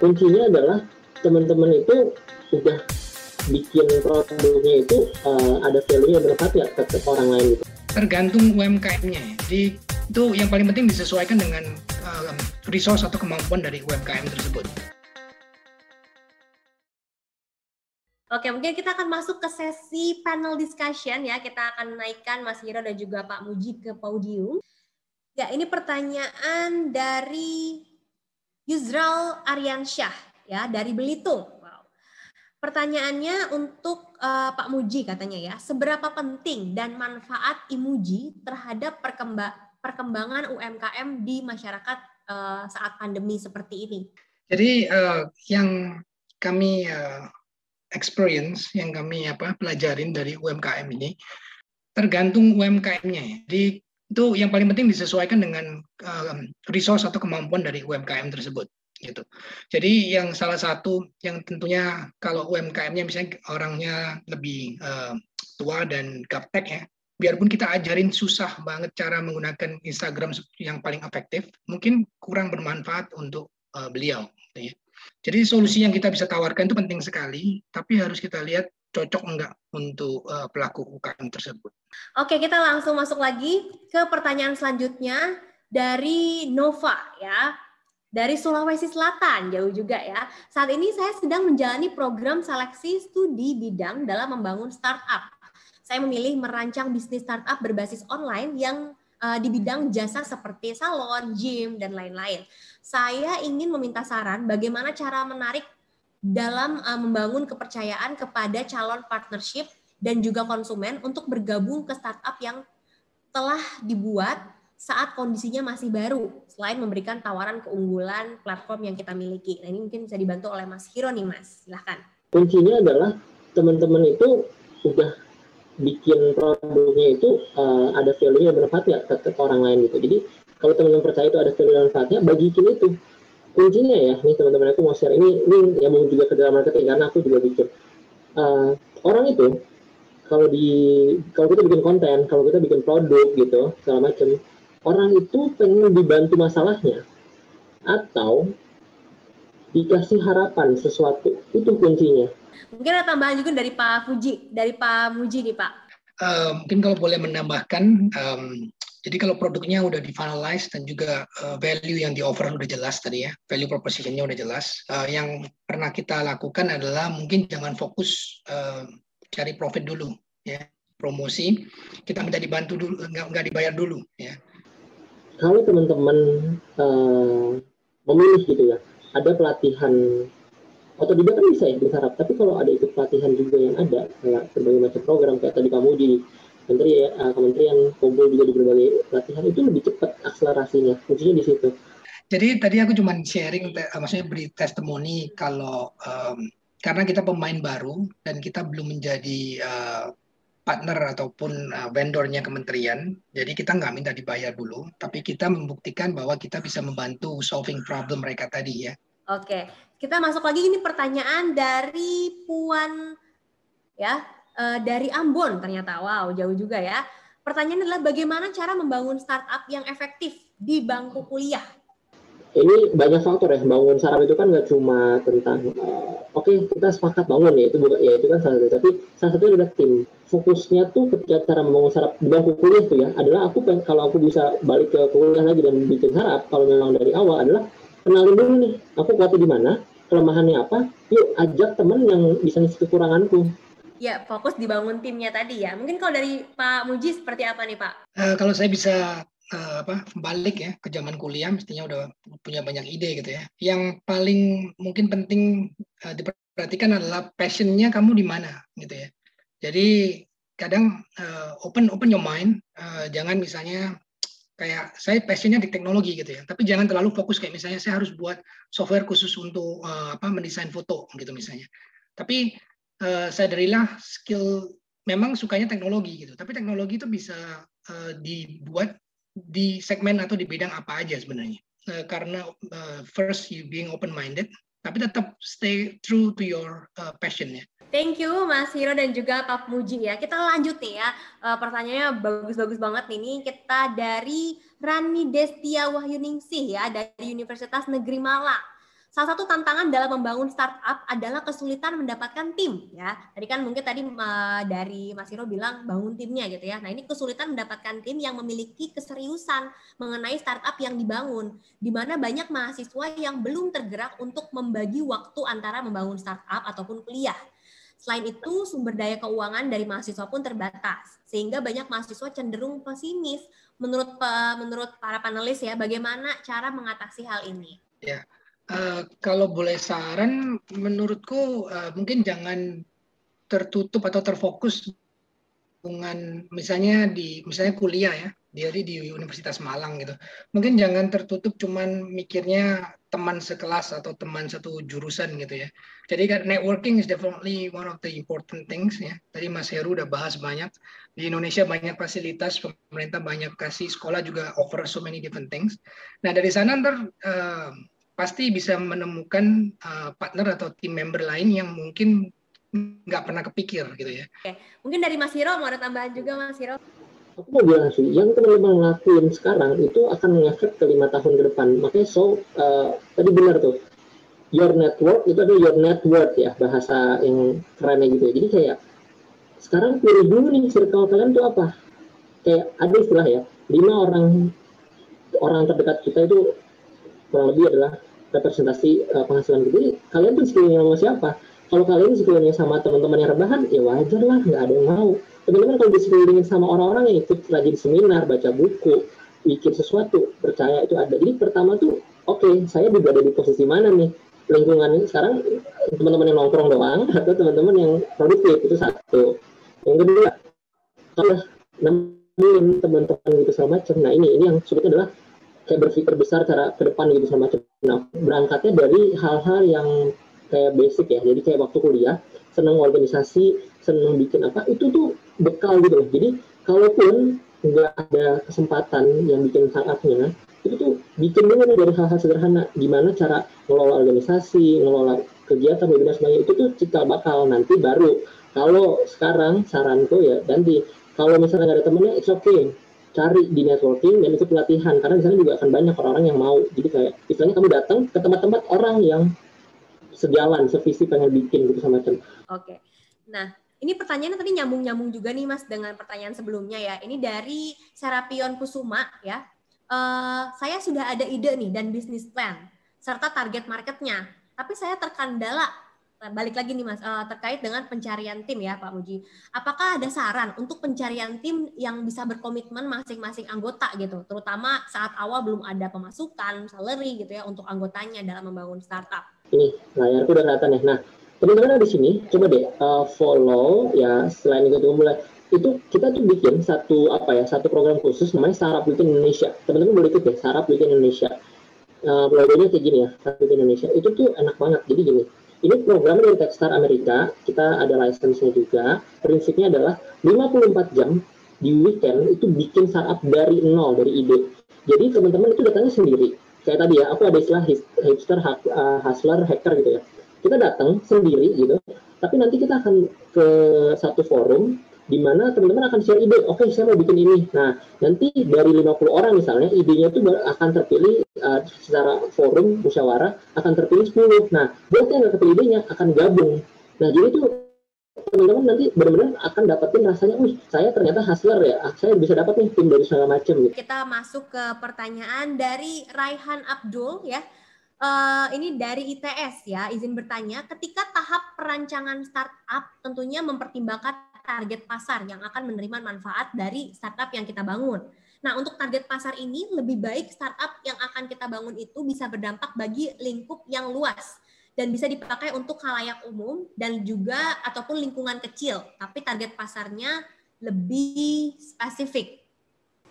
kuncinya adalah teman-teman itu udah bikin produknya itu uh, ada value yang bermanfaat ya ke, orang lain gitu. Tergantung UMKM-nya. Jadi itu yang paling penting disesuaikan dengan uh, resource atau kemampuan dari UMKM tersebut. Oke, mungkin kita akan masuk ke sesi panel discussion ya. Kita akan naikkan Mas Hiro dan juga Pak Muji ke podium. Ya, ini pertanyaan dari Yusral Aryansyah ya dari Belitung. Wow. Pertanyaannya untuk uh, Pak Muji katanya ya, seberapa penting dan manfaat Imuji terhadap perkembangan UMKM di masyarakat uh, saat pandemi seperti ini? Jadi uh, yang kami uh, experience yang kami apa pelajarin dari UMKM ini tergantung UMKM-nya. Jadi itu yang paling penting disesuaikan dengan uh, resource atau kemampuan dari UMKM tersebut gitu. Jadi yang salah satu yang tentunya kalau UMKM-nya misalnya orangnya lebih uh, tua dan gaptek ya, biarpun kita ajarin susah banget cara menggunakan Instagram yang paling efektif, mungkin kurang bermanfaat untuk uh, beliau. Gitu ya. Jadi solusi yang kita bisa tawarkan itu penting sekali, tapi harus kita lihat cocok enggak untuk uh, pelaku UKM tersebut. Oke, kita langsung masuk lagi ke pertanyaan selanjutnya dari Nova ya. Dari Sulawesi Selatan, jauh juga ya. Saat ini saya sedang menjalani program seleksi studi bidang dalam membangun startup. Saya memilih merancang bisnis startup berbasis online yang uh, di bidang jasa seperti salon, gym, dan lain-lain. Saya ingin meminta saran bagaimana cara menarik dalam uh, membangun kepercayaan kepada calon partnership dan juga konsumen untuk bergabung ke startup yang telah dibuat saat kondisinya masih baru, selain memberikan tawaran keunggulan platform yang kita miliki. Nah ini mungkin bisa dibantu oleh Mas Hiro nih Mas, silahkan. Kuncinya adalah teman-teman itu sudah bikin produknya itu uh, ada value yang bermanfaat ya ke, ke orang lain gitu. Jadi kalau teman-teman percaya itu ada value yang bermanfaatnya, bagikan itu. Kuncinya ya, nih teman-teman aku mau share ini, ini yang mau juga ke dalam marketing karena aku juga bikin. Uh, orang itu kalau di kalau kita bikin konten, kalau kita bikin produk gitu segala macam, orang itu pengen dibantu masalahnya atau dikasih harapan sesuatu itu kuncinya Mungkin ada tambahan juga dari Pak Fuji, dari Pak Muji nih Pak. Uh, mungkin kalau boleh menambahkan, um, jadi kalau produknya udah di finalize dan juga uh, value yang di offer udah jelas tadi ya, value propositionnya udah jelas. Uh, yang pernah kita lakukan adalah mungkin jangan fokus uh, cari profit dulu ya, promosi. Kita minta dibantu dulu, nggak, nggak dibayar dulu ya. Kalau teman-teman uh, memilih gitu ya, ada pelatihan atau juga kan bisa ya berharap tapi kalau ada ikut pelatihan juga yang ada kayak berbagai macam program kayak tadi kamu di menteri ya, uh, kementerian kumpul juga di berbagai pelatihan itu lebih cepat akselerasinya kuncinya di situ jadi tadi aku cuma sharing maksudnya beri testimoni kalau um, karena kita pemain baru dan kita belum menjadi uh, partner ataupun uh, vendornya kementerian, jadi kita nggak minta dibayar dulu, tapi kita membuktikan bahwa kita bisa membantu solving problem mereka tadi ya. Oke, kita masuk lagi ini pertanyaan dari Puan ya uh, dari Ambon ternyata. Wow, jauh juga ya. Pertanyaan adalah bagaimana cara membangun startup yang efektif di bangku kuliah? Ini banyak faktor ya. Bangun startup itu kan nggak cuma tentang uh, oke okay, kita sepakat bangun ya itu bukan ya itu kan salah satu tapi salah satunya adalah tim fokusnya tuh ketika cara membangun startup di bangku kuliah tuh ya adalah aku pengen kalau aku bisa balik ke kuliah lagi dan bikin startup kalau memang dari awal adalah kenalin dulu nih aku kuatnya di mana kelemahannya apa yuk ajak teman yang bisa ngisi kekuranganku. Ya fokus dibangun timnya tadi ya. Mungkin kalau dari Pak Muji seperti apa nih Pak? Uh, kalau saya bisa uh, apa balik ya ke zaman kuliah mestinya udah punya banyak ide gitu ya. Yang paling mungkin penting uh, diperhatikan adalah passionnya kamu di mana gitu ya. Jadi kadang uh, open open your mind. Uh, jangan misalnya kayak saya passionnya di teknologi gitu ya. Tapi jangan terlalu fokus kayak misalnya saya harus buat software khusus untuk uh, apa mendesain foto gitu misalnya. Tapi uh, sadarilah skill memang sukanya teknologi gitu. Tapi teknologi itu bisa uh, dibuat di segmen atau di bidang apa aja sebenarnya. Uh, karena uh, first you being open minded tapi tetap stay true to your uh, passion ya Thank you Mas Hiro dan juga Pak Muji ya. Kita lanjut nih ya. Uh, pertanyaannya bagus-bagus banget nih. Ini kita dari Rani Destia Wahyuningsih ya dari Universitas Negeri Malang. Salah satu tantangan dalam membangun startup adalah kesulitan mendapatkan tim ya. Tadi kan mungkin tadi uh, dari Mas Hiro bilang bangun timnya gitu ya. Nah, ini kesulitan mendapatkan tim yang memiliki keseriusan mengenai startup yang dibangun di mana banyak mahasiswa yang belum tergerak untuk membagi waktu antara membangun startup ataupun kuliah. Selain itu, sumber daya keuangan dari mahasiswa pun terbatas, sehingga banyak mahasiswa cenderung pesimis. Menurut menurut para panelis ya, bagaimana cara mengatasi hal ini? Ya, uh, kalau boleh saran, menurutku uh, mungkin jangan tertutup atau terfokus dengan misalnya di misalnya kuliah ya dari di Universitas Malang gitu. Mungkin jangan tertutup cuman mikirnya teman sekelas atau teman satu jurusan gitu ya. Jadi kan networking is definitely one of the important things ya. Tadi Mas Heru udah bahas banyak. Di Indonesia banyak fasilitas, pemerintah banyak kasih, sekolah juga offer so many different things. Nah dari sana ntar uh, pasti bisa menemukan uh, partner atau team member lain yang mungkin nggak pernah kepikir gitu ya. Oke, mungkin dari Mas Hiro mau ada tambahan juga Mas Hiro? aku mau bilang sih, yang teman-teman lakuin sekarang itu akan mengefek ke lima tahun ke depan. Makanya so, uh, tadi benar tuh, your network itu ada your network ya, bahasa yang kerennya gitu. Jadi kayak, sekarang pilih dulu nih circle kalian tuh apa. Kayak ada istilah ya, lima orang orang terdekat kita itu kurang lebih adalah representasi uh, penghasilan gitu. Jadi kalian tuh sekelilingnya sama siapa? Kalau kalian sekelilingnya sama teman-teman yang rebahan, ya wajar lah, nggak ada yang mau teman-teman kalau disekelilingin sama orang-orang yang ikut rajin seminar, baca buku, bikin sesuatu, percaya itu ada. Jadi pertama tuh, oke, okay, saya juga ada di posisi mana nih? Lingkungan sekarang teman-teman yang nongkrong doang atau teman-teman yang produktif itu satu. Yang kedua, kalau nemuin teman-teman gitu segala macam. Nah ini ini yang sulitnya adalah kayak berpikir besar cara ke depan gitu segala macam. Nah berangkatnya dari hal-hal yang kayak basic ya. Jadi kayak waktu kuliah senang organisasi, senang bikin apa itu tuh bekal gitu loh. Jadi kalaupun nggak ada kesempatan yang bikin startupnya, itu tuh bikin dulu nih dari hal-hal sederhana. Gimana cara ngelola organisasi, ngelola kegiatan, webinar sebagainya itu tuh cikal bakal nanti baru. Kalau sekarang saranku ya ganti. Kalau misalnya nggak ada temennya, it's okay. Cari di networking dan ikut pelatihan karena di sana juga akan banyak orang-orang yang mau. Jadi kayak istilahnya kamu datang ke tempat-tempat orang yang sejalan, sevisi pengen bikin gitu sama. Oke. Nah, ini pertanyaannya tadi nyambung-nyambung juga nih Mas dengan pertanyaan sebelumnya ya. Ini dari Serapion Kusuma ya. Uh, saya sudah ada ide nih dan bisnis plan serta target marketnya. Tapi saya terkendala nah, balik lagi nih Mas uh, terkait dengan pencarian tim ya Pak Muji. Apakah ada saran untuk pencarian tim yang bisa berkomitmen masing-masing anggota gitu, terutama saat awal belum ada pemasukan, salary gitu ya untuk anggotanya dalam membangun startup? Ini layarku udah kelihatan ya. Nah, teman-teman di sini coba deh uh, follow ya selain itu mulai itu kita tuh bikin satu apa ya satu program khusus namanya Startup Weekend Indonesia. Teman-teman boleh ikut deh Startup Weekend Indonesia. Uh, logonya kayak gini ya Startup Weekend Indonesia. Itu tuh enak banget. Jadi gini ini program dari Techstar Amerika kita ada license-nya juga. Prinsipnya adalah 54 jam di weekend itu bikin startup dari nol dari ide. Jadi teman-teman itu datangnya sendiri kayak tadi ya aku ada istilah hipster hustler hacker gitu ya kita datang sendiri gitu tapi nanti kita akan ke satu forum di mana teman-teman akan share ide, oke okay, saya mau bikin ini. Nah, nanti dari 50 orang misalnya, idenya itu akan terpilih uh, secara forum musyawarah, akan terpilih 10. Nah, buat yang nggak kepilih idenya akan gabung. Nah, jadi itu teman-teman nanti benar-benar akan dapetin rasanya, wih saya ternyata hustler ya, ah, saya bisa dapat nih tim dari segala macam. Gitu. Kita masuk ke pertanyaan dari Raihan Abdul ya uh, ini dari ITS ya, izin bertanya, ketika tahap perancangan startup tentunya mempertimbangkan target pasar yang akan menerima manfaat dari startup yang kita bangun. Nah, untuk target pasar ini lebih baik startup yang akan kita bangun itu bisa berdampak bagi lingkup yang luas dan bisa dipakai untuk halayak umum dan juga ataupun lingkungan kecil, tapi target pasarnya lebih spesifik.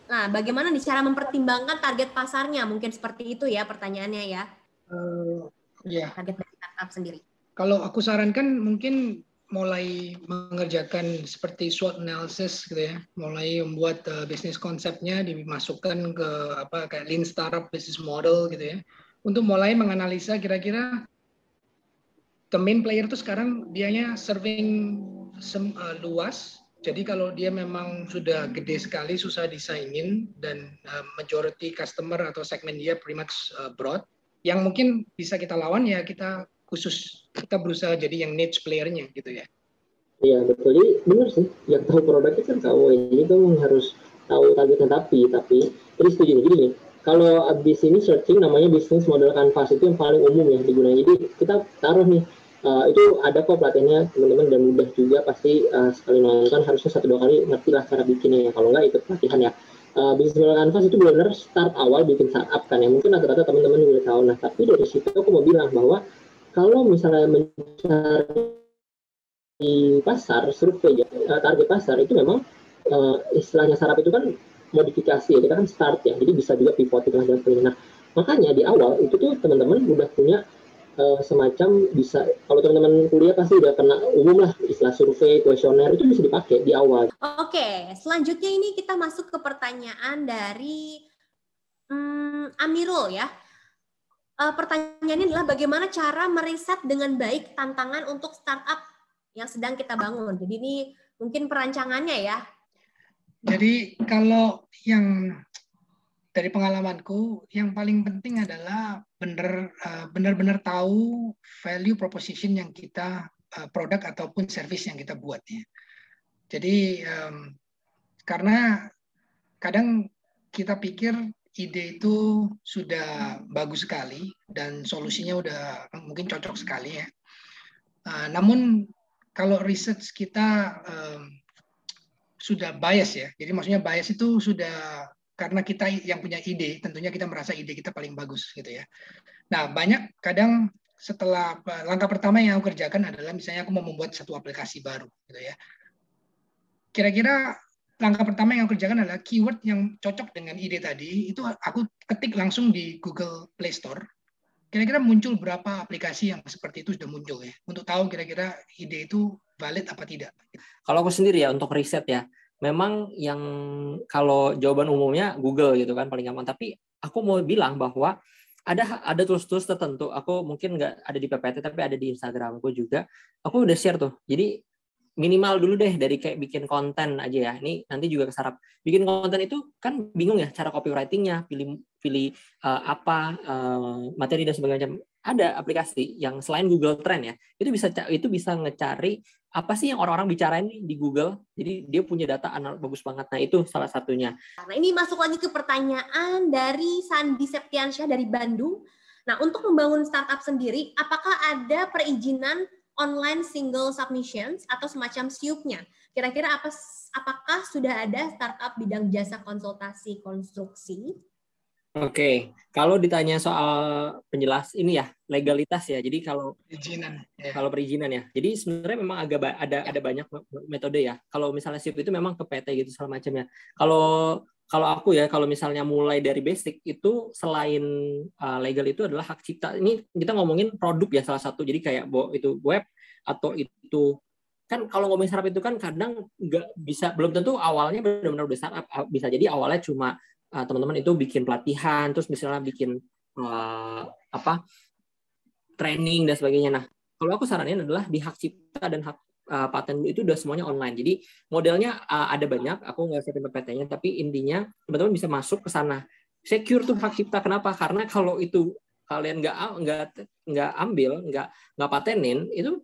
Nah, bagaimana nih cara mempertimbangkan target pasarnya? Mungkin seperti itu ya pertanyaannya ya. Uh, ya. Target dari startup sendiri. Kalau aku sarankan mungkin mulai mengerjakan seperti SWOT analysis gitu ya, mulai membuat uh, bisnis konsepnya dimasukkan ke apa kayak lean startup business model gitu ya, untuk mulai menganalisa kira-kira the main player itu sekarang dianya serving sem, uh, luas. Jadi kalau dia memang sudah gede sekali, susah disaingin dan uh, majority customer atau segmen dia pretty much uh, broad, yang mungkin bisa kita lawan ya kita khusus kita berusaha jadi yang niche playernya gitu ya Iya betul, jadi benar sih. Yang tahu produknya kan tahu ini tuh harus tahu targetnya tapi tapi jadi setuju nih, kalau abis ini searching namanya bisnis model canvas itu yang paling umum ya digunakan. Jadi kita taruh nih uh, itu ada kok pelatihannya teman-teman dan mudah juga pasti uh, sekali nonton harusnya satu dua kali ngerti lah cara bikinnya ya. Kalau nggak ikut pelatihan ya. Uh, bisnis model canvas itu benar-benar start awal bikin startup kan ya. Mungkin rata-rata teman-teman juga tahu. Nah tapi dari situ aku mau bilang bahwa kalau misalnya mencari pasar survei ya, eh, target pasar itu memang uh, istilahnya sarap itu kan modifikasi ya kita kan start ya jadi bisa juga pivot di tengah jalan nah makanya di awal itu tuh teman-teman udah punya uh, semacam bisa kalau teman-teman kuliah pasti udah kena umum lah istilah survei kuesioner itu bisa dipakai di awal oke selanjutnya ini kita masuk ke pertanyaan dari hmm, Amirul ya uh, pertanyaannya adalah bagaimana cara meriset dengan baik tantangan untuk startup yang sedang kita bangun. Jadi ini mungkin perancangannya ya. Jadi kalau yang dari pengalamanku yang paling penting adalah benar eh, benar-benar tahu value proposition yang kita eh, produk ataupun service yang kita buat ya. Jadi karena kadang kita pikir ide itu sudah bagus sekali dan solusinya udah mungkin cocok sekali ya. Uh, namun kalau research kita sudah bias ya. Jadi maksudnya bias itu sudah karena kita yang punya ide, tentunya kita merasa ide kita paling bagus gitu ya. Nah, banyak kadang setelah langkah pertama yang aku kerjakan adalah misalnya aku mau membuat satu aplikasi baru gitu ya. Kira-kira langkah pertama yang aku kerjakan adalah keyword yang cocok dengan ide tadi itu aku ketik langsung di Google Play Store Kira-kira muncul berapa aplikasi yang seperti itu sudah muncul ya? Untuk tahu kira-kira ide itu valid apa tidak. Kalau aku sendiri ya untuk riset ya, memang yang kalau jawaban umumnya Google gitu kan paling gampang. Tapi aku mau bilang bahwa ada ada tools-tools tertentu. Aku mungkin nggak ada di PPT tapi ada di Instagramku juga. Aku udah share tuh. Jadi minimal dulu deh dari kayak bikin konten aja ya. Ini nanti juga kesarap. Bikin konten itu kan bingung ya cara copywritingnya, pilih pilih uh, apa uh, materi dan sebagainya. Ada aplikasi yang selain Google Trend ya itu bisa itu bisa ngecari apa sih yang orang-orang bicarain di Google. Jadi dia punya data anal bagus banget. Nah itu salah satunya. Nah ini masuk lagi ke pertanyaan dari Sandi Septiansyah dari Bandung. Nah untuk membangun startup sendiri apakah ada perizinan online single submissions atau semacam SIUP-nya kira-kira apa apakah sudah ada startup bidang jasa konsultasi konstruksi Oke, kalau ditanya soal penjelas ini ya legalitas ya. Jadi kalau perizinan, ya. kalau perizinan ya. Jadi sebenarnya memang agak ada ada banyak metode ya. Kalau misalnya SIP itu memang ke PT gitu segala macamnya. Kalau kalau aku ya, kalau misalnya mulai dari basic itu selain uh, legal itu adalah hak cipta. Ini kita ngomongin produk ya salah satu. Jadi kayak itu web atau itu kan kalau ngomongin startup itu kan kadang nggak bisa belum tentu awalnya benar-benar udah startup bisa jadi awalnya cuma uh, teman-teman itu bikin pelatihan, terus misalnya bikin uh, apa training dan sebagainya. Nah, kalau aku saranin adalah di hak cipta dan hak uh, paten itu udah semuanya online. Jadi modelnya uh, ada banyak. Aku nggak siapin PPT-nya, tapi intinya teman-teman bisa masuk ke sana. Secure tuh hak cipta. Kenapa? Karena kalau itu kalian nggak nggak nggak ambil, nggak nggak patenin, itu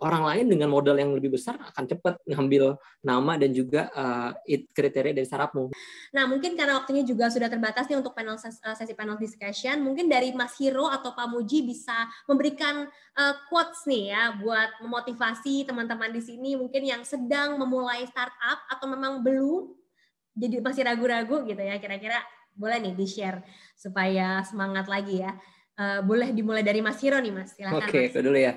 orang lain dengan modal yang lebih besar akan cepat ngambil nama dan juga uh, kriteria dari startupmu. Nah, mungkin karena waktunya juga sudah terbatas nih untuk panel eh, sesi panel discussion, mungkin dari Mas Hiro atau Pak Muji bisa memberikan uh, quotes nih ya buat memotivasi teman-teman di sini mungkin yang sedang memulai startup atau memang belum jadi masih ragu-ragu gitu ya kira-kira boleh nih di-share supaya semangat lagi ya. Uh, boleh dimulai dari Mas Hiro nih Mas. Silakan. Oke, okay, dulu ya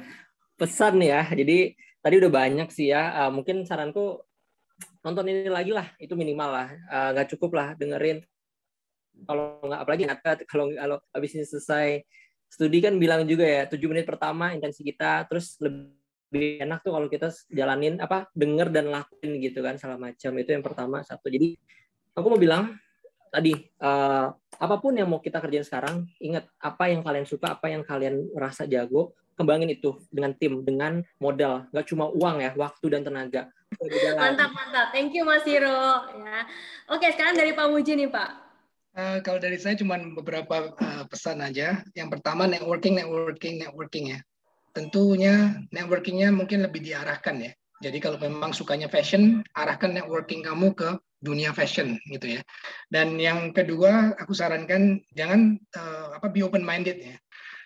pesan ya. Jadi tadi udah banyak sih ya. Uh, mungkin saranku nonton ini lagi lah. Itu minimal lah. Uh, nggak cukup lah dengerin. Kalau nggak apalagi kalau kalau habis ini selesai studi kan bilang juga ya tujuh menit pertama intensi kita terus lebih enak tuh kalau kita jalanin apa denger dan lakuin gitu kan salah macam itu yang pertama satu jadi aku mau bilang tadi uh, apa pun yang mau kita kerjain sekarang ingat apa yang kalian suka apa yang kalian rasa jago kembangin itu dengan tim, dengan modal, nggak cuma uang ya, waktu dan tenaga. Mantap, mantap. Thank you Mas Hiro. Ya. Oke, sekarang dari Pak Muji nih Pak. Uh, kalau dari saya cuma beberapa uh, pesan aja. Yang pertama networking, networking, networking ya. Tentunya networkingnya mungkin lebih diarahkan ya. Jadi kalau memang sukanya fashion, arahkan networking kamu ke dunia fashion gitu ya. Dan yang kedua, aku sarankan jangan uh, apa be open minded ya.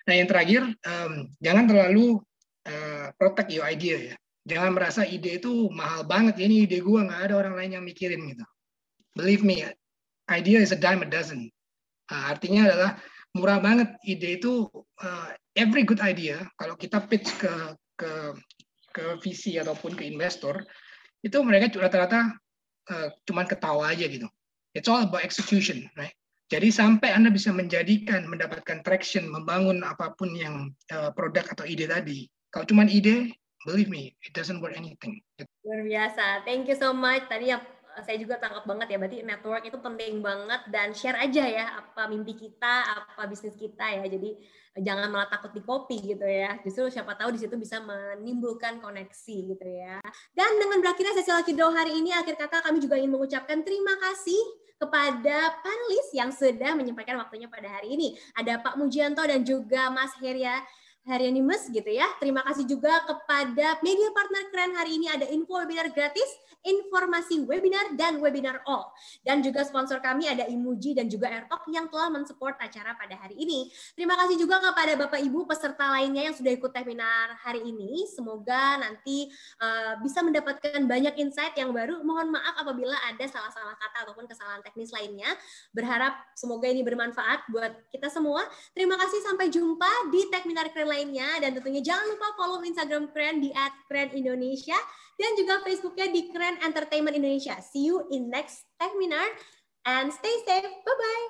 Nah yang terakhir, um, jangan terlalu uh, protect your idea ya. Jangan merasa ide itu mahal banget ini ide gua nggak ada orang lain yang mikirin gitu. Believe me, idea is a dime a dozen. Uh, artinya adalah murah banget ide itu uh, every good idea kalau kita pitch ke ke ke VC ataupun ke investor itu mereka rata-rata uh, cuman ketawa aja gitu. It's all about execution, right? Jadi sampai Anda bisa menjadikan, mendapatkan traction, membangun apa pun yang uh, produk atau ide tadi. Kalau cuma ide, believe me, it doesn't work anything. Luar biasa. Thank you so much. Tadi ya saya juga tangkap banget ya berarti network itu penting banget dan share aja ya apa mimpi kita apa bisnis kita ya jadi jangan malah takut di copy gitu ya justru siapa tahu di situ bisa menimbulkan koneksi gitu ya dan dengan berakhirnya sesi Lakido hari ini akhir kata kami juga ingin mengucapkan terima kasih kepada panelis yang sudah menyampaikan waktunya pada hari ini. Ada Pak Mujianto dan juga Mas Heria Herianimus gitu ya. Terima kasih juga kepada media partner keren hari ini ada info webinar gratis informasi webinar dan webinar all. Dan juga sponsor kami ada Imuji dan juga Airtalk yang telah mensupport acara pada hari ini. Terima kasih juga kepada Bapak Ibu peserta lainnya yang sudah ikut webinar hari ini. Semoga nanti uh, bisa mendapatkan banyak insight yang baru. Mohon maaf apabila ada salah-salah kata ataupun kesalahan teknis lainnya. Berharap semoga ini bermanfaat buat kita semua. Terima kasih sampai jumpa di Techminar Keren lainnya dan tentunya jangan lupa follow Instagram Keren di @krenindonesia dan juga Facebooknya di Keren Entertainment Indonesia. See you in next Tech Minar and stay safe. Bye-bye.